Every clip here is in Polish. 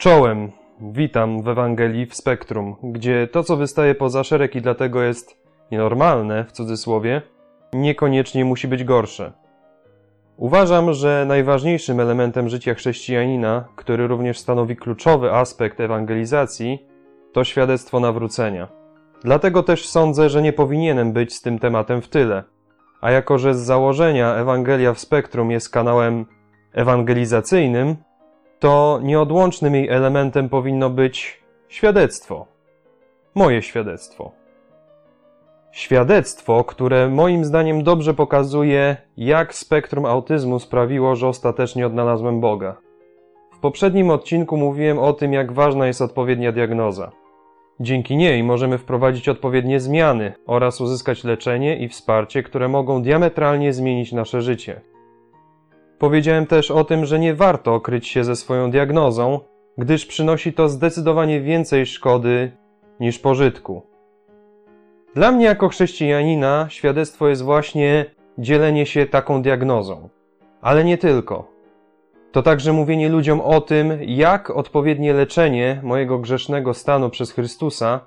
Czołem, witam w Ewangelii w Spektrum, gdzie to, co wystaje poza szereg i dlatego jest nienormalne, w cudzysłowie, niekoniecznie musi być gorsze. Uważam, że najważniejszym elementem życia chrześcijanina, który również stanowi kluczowy aspekt ewangelizacji, to świadectwo nawrócenia. Dlatego też sądzę, że nie powinienem być z tym tematem w tyle. A jako, że z założenia Ewangelia w Spektrum jest kanałem ewangelizacyjnym, to nieodłącznym jej elementem powinno być świadectwo. Moje świadectwo. Świadectwo, które moim zdaniem dobrze pokazuje, jak spektrum autyzmu sprawiło, że ostatecznie odnalazłem Boga. W poprzednim odcinku mówiłem o tym, jak ważna jest odpowiednia diagnoza. Dzięki niej możemy wprowadzić odpowiednie zmiany oraz uzyskać leczenie i wsparcie, które mogą diametralnie zmienić nasze życie. Powiedziałem też o tym, że nie warto kryć się ze swoją diagnozą, gdyż przynosi to zdecydowanie więcej szkody niż pożytku. Dla mnie jako chrześcijanina świadectwo jest właśnie dzielenie się taką diagnozą. Ale nie tylko. To także mówienie ludziom o tym, jak odpowiednie leczenie mojego grzesznego stanu przez Chrystusa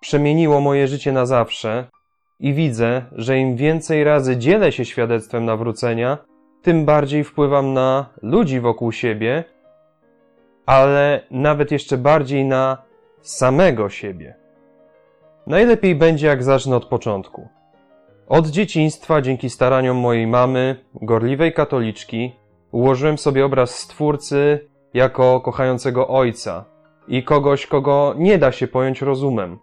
przemieniło moje życie na zawsze i widzę, że im więcej razy dzielę się świadectwem nawrócenia, tym bardziej wpływam na ludzi wokół siebie, ale nawet jeszcze bardziej na samego siebie. Najlepiej będzie, jak zacznę od początku. Od dzieciństwa, dzięki staraniom mojej mamy, gorliwej katoliczki, ułożyłem sobie obraz Stwórcy jako kochającego ojca i kogoś, kogo nie da się pojąć rozumem.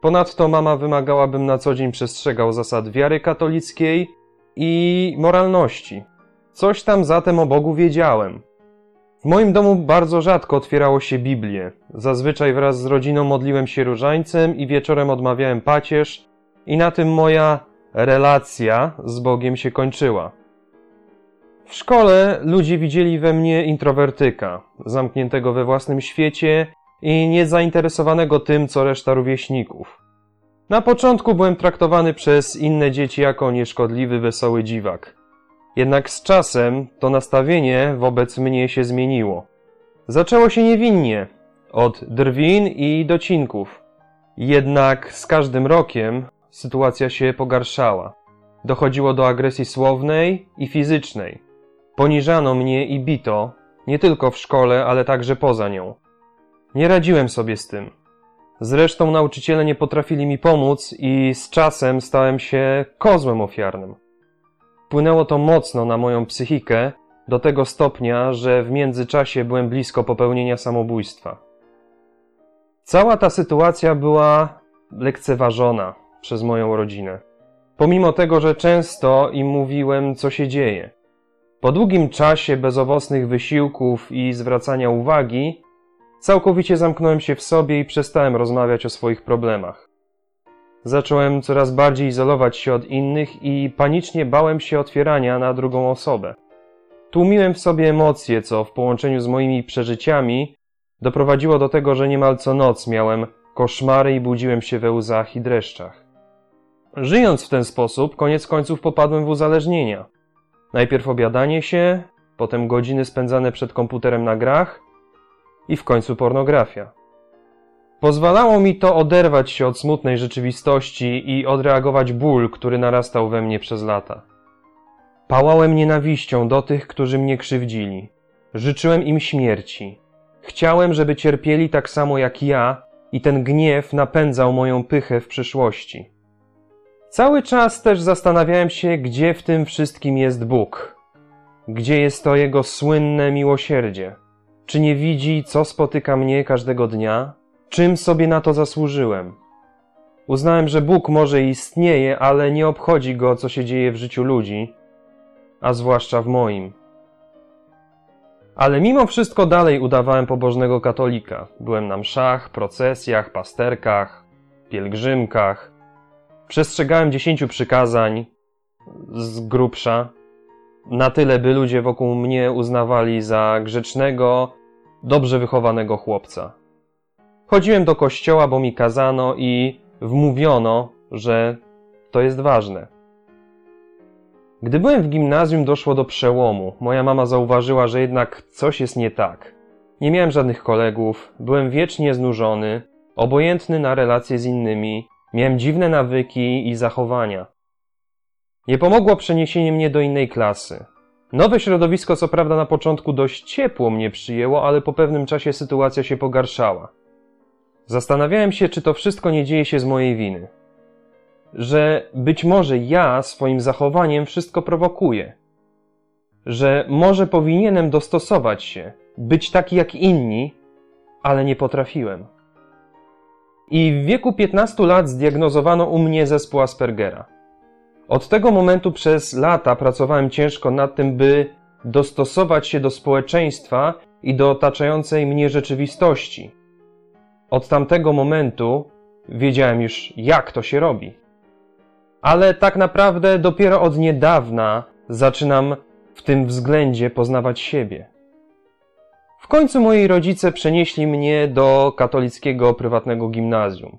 Ponadto mama wymagała, bym na co dzień przestrzegał zasad wiary katolickiej i moralności. Coś tam zatem o Bogu wiedziałem. W moim domu bardzo rzadko otwierało się Biblię. Zazwyczaj wraz z rodziną modliłem się różańcem i wieczorem odmawiałem pacierz i na tym moja relacja z Bogiem się kończyła. W szkole ludzie widzieli we mnie introwertyka, zamkniętego we własnym świecie i niezainteresowanego tym, co reszta rówieśników. Na początku byłem traktowany przez inne dzieci jako nieszkodliwy, wesoły dziwak. Jednak z czasem to nastawienie wobec mnie się zmieniło. Zaczęło się niewinnie, od drwin i docinków. Jednak z każdym rokiem sytuacja się pogarszała. Dochodziło do agresji słownej i fizycznej. Poniżano mnie i bito, nie tylko w szkole, ale także poza nią. Nie radziłem sobie z tym. Zresztą nauczyciele nie potrafili mi pomóc i z czasem stałem się kozłem ofiarnym. Wpłynęło to mocno na moją psychikę, do tego stopnia, że w międzyczasie byłem blisko popełnienia samobójstwa. Cała ta sytuacja była lekceważona przez moją rodzinę. Pomimo tego, że często im mówiłem, co się dzieje. Po długim czasie bezowocnych wysiłków i zwracania uwagi, całkowicie zamknąłem się w sobie i przestałem rozmawiać o swoich problemach. Zacząłem coraz bardziej izolować się od innych i panicznie bałem się otwierania na drugą osobę. Tłumiłem w sobie emocje, co w połączeniu z moimi przeżyciami doprowadziło do tego, że niemal co noc miałem koszmary i budziłem się we łzach i dreszczach. Żyjąc w ten sposób, koniec końców popadłem w uzależnienia. Najpierw obiadanie się, potem godziny spędzane przed komputerem na grach i w końcu pornografia. Pozwalało mi to oderwać się od smutnej rzeczywistości i odreagować ból, który narastał we mnie przez lata. Pałałem nienawiścią do tych, którzy mnie krzywdzili. Życzyłem im śmierci. Chciałem, żeby cierpieli tak samo jak ja, i ten gniew napędzał moją pychę w przyszłości. Cały czas też zastanawiałem się, gdzie w tym wszystkim jest Bóg. Gdzie jest to Jego słynne miłosierdzie? Czy nie widzi, co spotyka mnie każdego dnia? Czym sobie na to zasłużyłem? Uznałem, że Bóg może istnieje, ale nie obchodzi go, co się dzieje w życiu ludzi, a zwłaszcza w moim. Ale mimo wszystko dalej udawałem pobożnego katolika. Byłem na mszach, procesjach, pasterkach, pielgrzymkach. Przestrzegałem dziesięciu przykazań z grubsza, na tyle, by ludzie wokół mnie uznawali za grzecznego, dobrze wychowanego chłopca. Chodziłem do kościoła, bo mi kazano i wmówiono, że to jest ważne. Gdy byłem w gimnazjum, doszło do przełomu. Moja mama zauważyła, że jednak coś jest nie tak. Nie miałem żadnych kolegów, byłem wiecznie znużony, obojętny na relacje z innymi, miałem dziwne nawyki i zachowania. Nie pomogło przeniesienie mnie do innej klasy. Nowe środowisko, co prawda, na początku dość ciepło mnie przyjęło, ale po pewnym czasie sytuacja się pogarszała. Zastanawiałem się, czy to wszystko nie dzieje się z mojej winy. Że być może ja swoim zachowaniem wszystko prowokuję. Że może powinienem dostosować się, być taki jak inni, ale nie potrafiłem. I w wieku 15 lat zdiagnozowano u mnie zespół Aspergera. Od tego momentu przez lata pracowałem ciężko nad tym, by dostosować się do społeczeństwa i do otaczającej mnie rzeczywistości. Od tamtego momentu wiedziałem już, jak to się robi. Ale tak naprawdę dopiero od niedawna zaczynam w tym względzie poznawać siebie. W końcu moi rodzice przenieśli mnie do katolickiego prywatnego gimnazjum.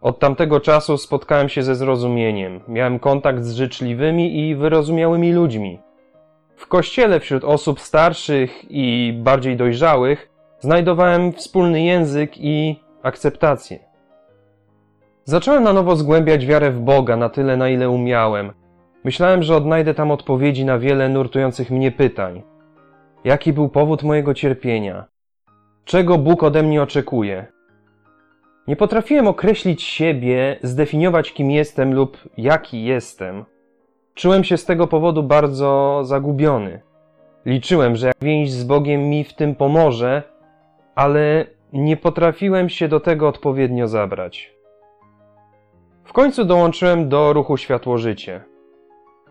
Od tamtego czasu spotkałem się ze zrozumieniem, miałem kontakt z życzliwymi i wyrozumiałymi ludźmi. W kościele wśród osób starszych i bardziej dojrzałych znajdowałem wspólny język i akceptację. Zacząłem na nowo zgłębiać wiarę w Boga na tyle, na ile umiałem. Myślałem, że odnajdę tam odpowiedzi na wiele nurtujących mnie pytań. Jaki był powód mojego cierpienia? Czego Bóg ode mnie oczekuje? Nie potrafiłem określić siebie, zdefiniować kim jestem lub jaki jestem. Czułem się z tego powodu bardzo zagubiony. Liczyłem, że jak więź z Bogiem mi w tym pomoże, ale nie potrafiłem się do tego odpowiednio zabrać. W końcu dołączyłem do ruchu Światło Życie.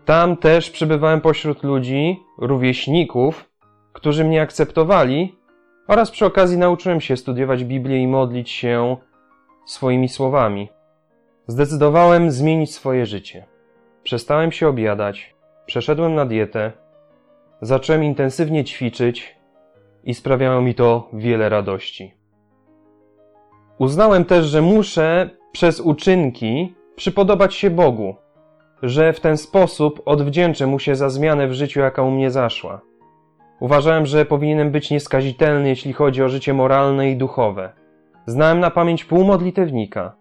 Tam też przebywałem pośród ludzi, rówieśników, którzy mnie akceptowali oraz przy okazji nauczyłem się studiować Biblię i modlić się swoimi słowami. Zdecydowałem zmienić swoje życie. Przestałem się objadać, przeszedłem na dietę, zacząłem intensywnie ćwiczyć i sprawiało mi to wiele radości. Uznałem też, że muszę przez uczynki przypodobać się Bogu, że w ten sposób odwdzięczę mu się za zmianę w życiu, jaka u mnie zaszła. Uważałem, że powinienem być nieskazitelny, jeśli chodzi o życie moralne i duchowe. Znałem na pamięć pół modlitewnika.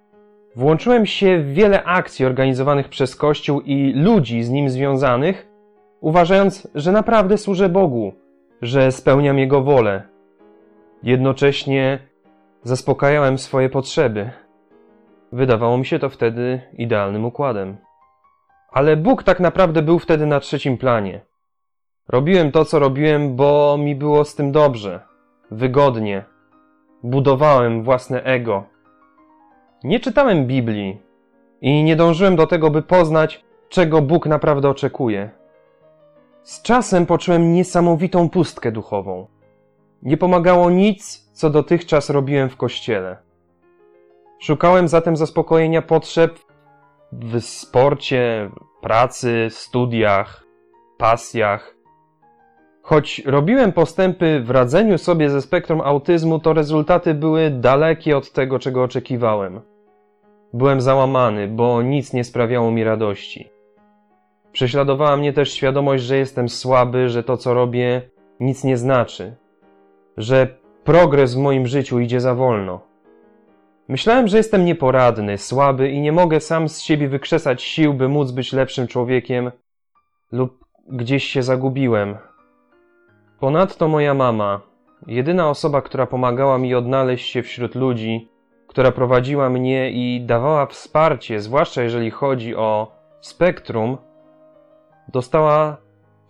Włączyłem się w wiele akcji organizowanych przez Kościół i ludzi z nim związanych, uważając, że naprawdę służę Bogu, że spełniam Jego wolę. Jednocześnie zaspokajałem swoje potrzeby. Wydawało mi się to wtedy idealnym układem. Ale Bóg tak naprawdę był wtedy na trzecim planie. Robiłem to, co robiłem, bo mi było z tym dobrze, wygodnie. Budowałem własne ego. Nie czytałem Biblii i nie dążyłem do tego, by poznać, czego Bóg naprawdę oczekuje. Z czasem poczułem niesamowitą pustkę duchową. Nie pomagało nic, co dotychczas robiłem w kościele. Szukałem zatem zaspokojenia potrzeb w sporcie, pracy, studiach, pasjach. Choć robiłem postępy w radzeniu sobie ze spektrum autyzmu, to rezultaty były dalekie od tego, czego oczekiwałem. Byłem załamany, bo nic nie sprawiało mi radości. Prześladowała mnie też świadomość, że jestem słaby, że to, co robię, nic nie znaczy, że progres w moim życiu idzie za wolno. Myślałem, że jestem nieporadny, słaby i nie mogę sam z siebie wykrzesać sił, by móc być lepszym człowiekiem, lub gdzieś się zagubiłem. Ponadto moja mama, jedyna osoba, która pomagała mi odnaleźć się wśród ludzi, która prowadziła mnie i dawała wsparcie, zwłaszcza jeżeli chodzi o spektrum, dostała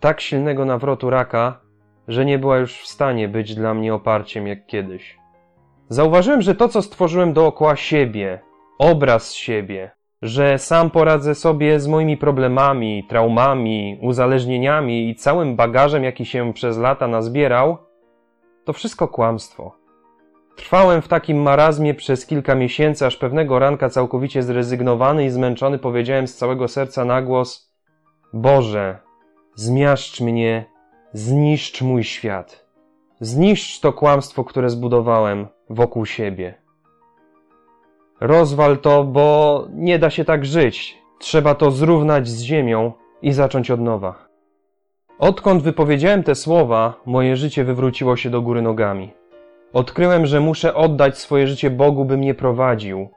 tak silnego nawrotu raka, że nie była już w stanie być dla mnie oparciem jak kiedyś. Zauważyłem, że to, co stworzyłem dookoła siebie, obraz siebie, że sam poradzę sobie z moimi problemami, traumami, uzależnieniami i całym bagażem, jaki się przez lata nazbierał, to wszystko kłamstwo. Trwałem w takim marazmie przez kilka miesięcy, aż pewnego ranka całkowicie zrezygnowany i zmęczony powiedziałem z całego serca na głos: Boże, zmiaszcz mnie, zniszcz mój świat. Zniszcz to kłamstwo, które zbudowałem wokół siebie. Rozwal to, bo nie da się tak żyć. Trzeba to zrównać z ziemią i zacząć od nowa. Odkąd wypowiedziałem te słowa, moje życie wywróciło się do góry nogami. Odkryłem, że muszę oddać swoje życie Bogu, by mnie prowadził,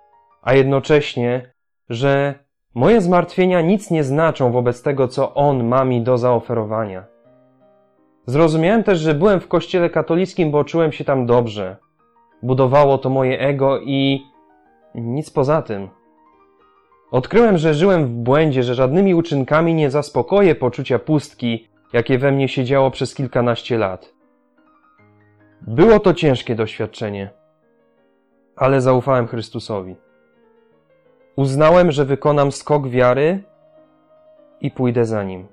a jednocześnie, że moje zmartwienia nic nie znaczą wobec tego, co On ma mi do zaoferowania. Zrozumiałem też, że byłem w kościele katolickim, bo czułem się tam dobrze. Budowało to moje ego i nic poza tym. Odkryłem, że żyłem w błędzie, że żadnymi uczynkami nie zaspokoję poczucia pustki, jakie we mnie siedziało przez kilkanaście lat. Było to ciężkie doświadczenie, ale zaufałem Chrystusowi. Uznałem, że wykonam skok wiary i pójdę za nim.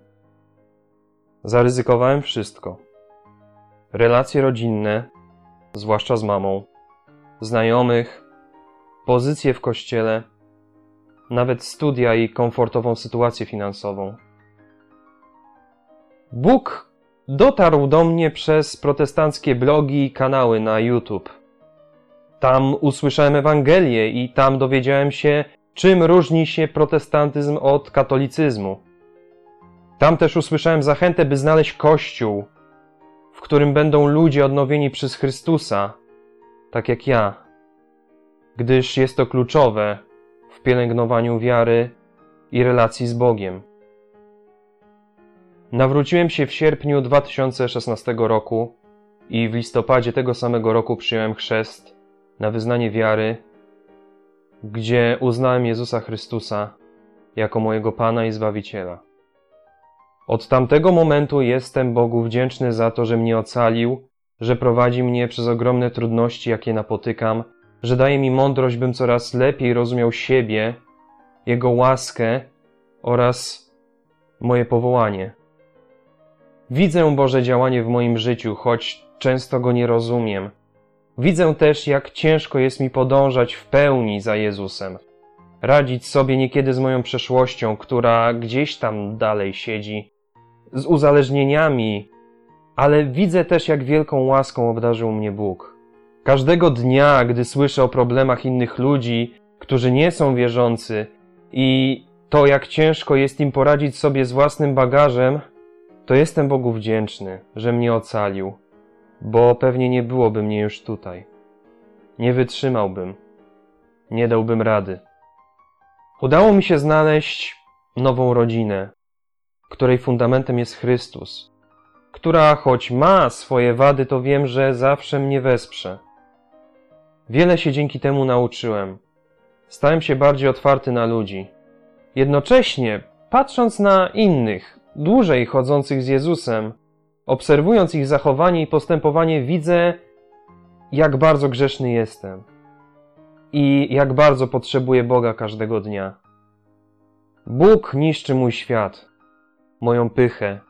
Zaryzykowałem wszystko. Relacje rodzinne, zwłaszcza z mamą, znajomych, pozycję w kościele, nawet studia i komfortową sytuację finansową. Bóg dotarł do mnie przez protestanckie blogi i kanały na YouTube. Tam usłyszałem Ewangelię i tam dowiedziałem się, czym różni się protestantyzm od katolicyzmu. Tam też usłyszałem zachętę, by znaleźć Kościół, w którym będą ludzie odnowieni przez Chrystusa, tak jak ja, gdyż jest to kluczowe w pielęgnowaniu wiary i relacji z Bogiem. Nawróciłem się w sierpniu 2016 roku i w listopadzie tego samego roku przyjąłem chrzest na wyznanie wiary, gdzie uznałem Jezusa Chrystusa jako mojego Pana i Zbawiciela. Od tamtego momentu jestem Bogu wdzięczny za to, że mnie ocalił, że prowadzi mnie przez ogromne trudności, jakie napotykam, że daje mi mądrość, bym coraz lepiej rozumiał siebie, Jego łaskę oraz moje powołanie. Widzę Boże działanie w moim życiu, choć często go nie rozumiem. Widzę też, jak ciężko jest mi podążać w pełni za Jezusem, radzić sobie niekiedy z moją przeszłością, która gdzieś tam dalej siedzi, z uzależnieniami, ale widzę też, jak wielką łaską obdarzył mnie Bóg. Każdego dnia, gdy słyszę o problemach innych ludzi, którzy nie są wierzący i to, jak ciężko jest im poradzić sobie z własnym bagażem, to jestem Bogu wdzięczny, że mnie ocalił, bo pewnie nie byłoby mnie już tutaj. Nie wytrzymałbym, nie dałbym rady. Udało mi się znaleźć nową rodzinę, której fundamentem jest Chrystus, która choć ma swoje wady, to wiem, że zawsze mnie wesprze. Wiele się dzięki temu nauczyłem. Stałem się bardziej otwarty na ludzi. Jednocześnie, patrząc na innych, dłużej chodzących z Jezusem, obserwując ich zachowanie i postępowanie, widzę, jak bardzo grzeszny jestem i jak bardzo potrzebuję Boga każdego dnia. Bóg niszczy mój świat, moją pychę,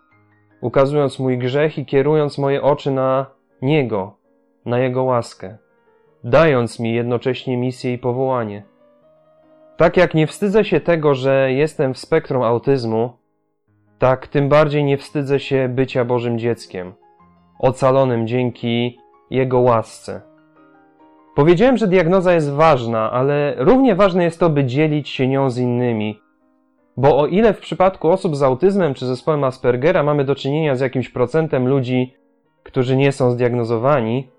ukazując mój grzech i kierując moje oczy na Niego, na Jego łaskę, dając mi jednocześnie misję i powołanie. Tak jak nie wstydzę się tego, że jestem w spektrum autyzmu, tak tym bardziej nie wstydzę się bycia Bożym dzieckiem, ocalonym dzięki Jego łasce. Powiedziałem, że diagnoza jest ważna, ale równie ważne jest to, by dzielić się nią z innymi. Bo o ile w przypadku osób z autyzmem czy zespołem Aspergera mamy do czynienia z jakimś procentem ludzi, którzy nie są zdiagnozowani,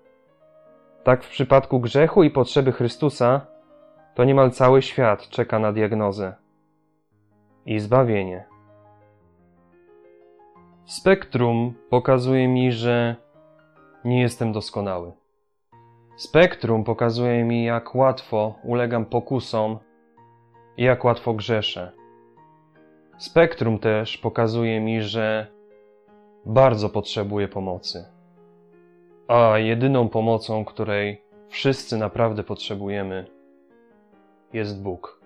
tak w przypadku grzechu i potrzeby Chrystusa, to niemal cały świat czeka na diagnozę i zbawienie. Spektrum pokazuje mi, że nie jestem doskonały. Spektrum pokazuje mi, jak łatwo ulegam pokusom i jak łatwo grzeszę. Spektrum też pokazuje mi, że bardzo potrzebuję pomocy. A jedyną pomocą, której wszyscy naprawdę potrzebujemy, jest Bóg.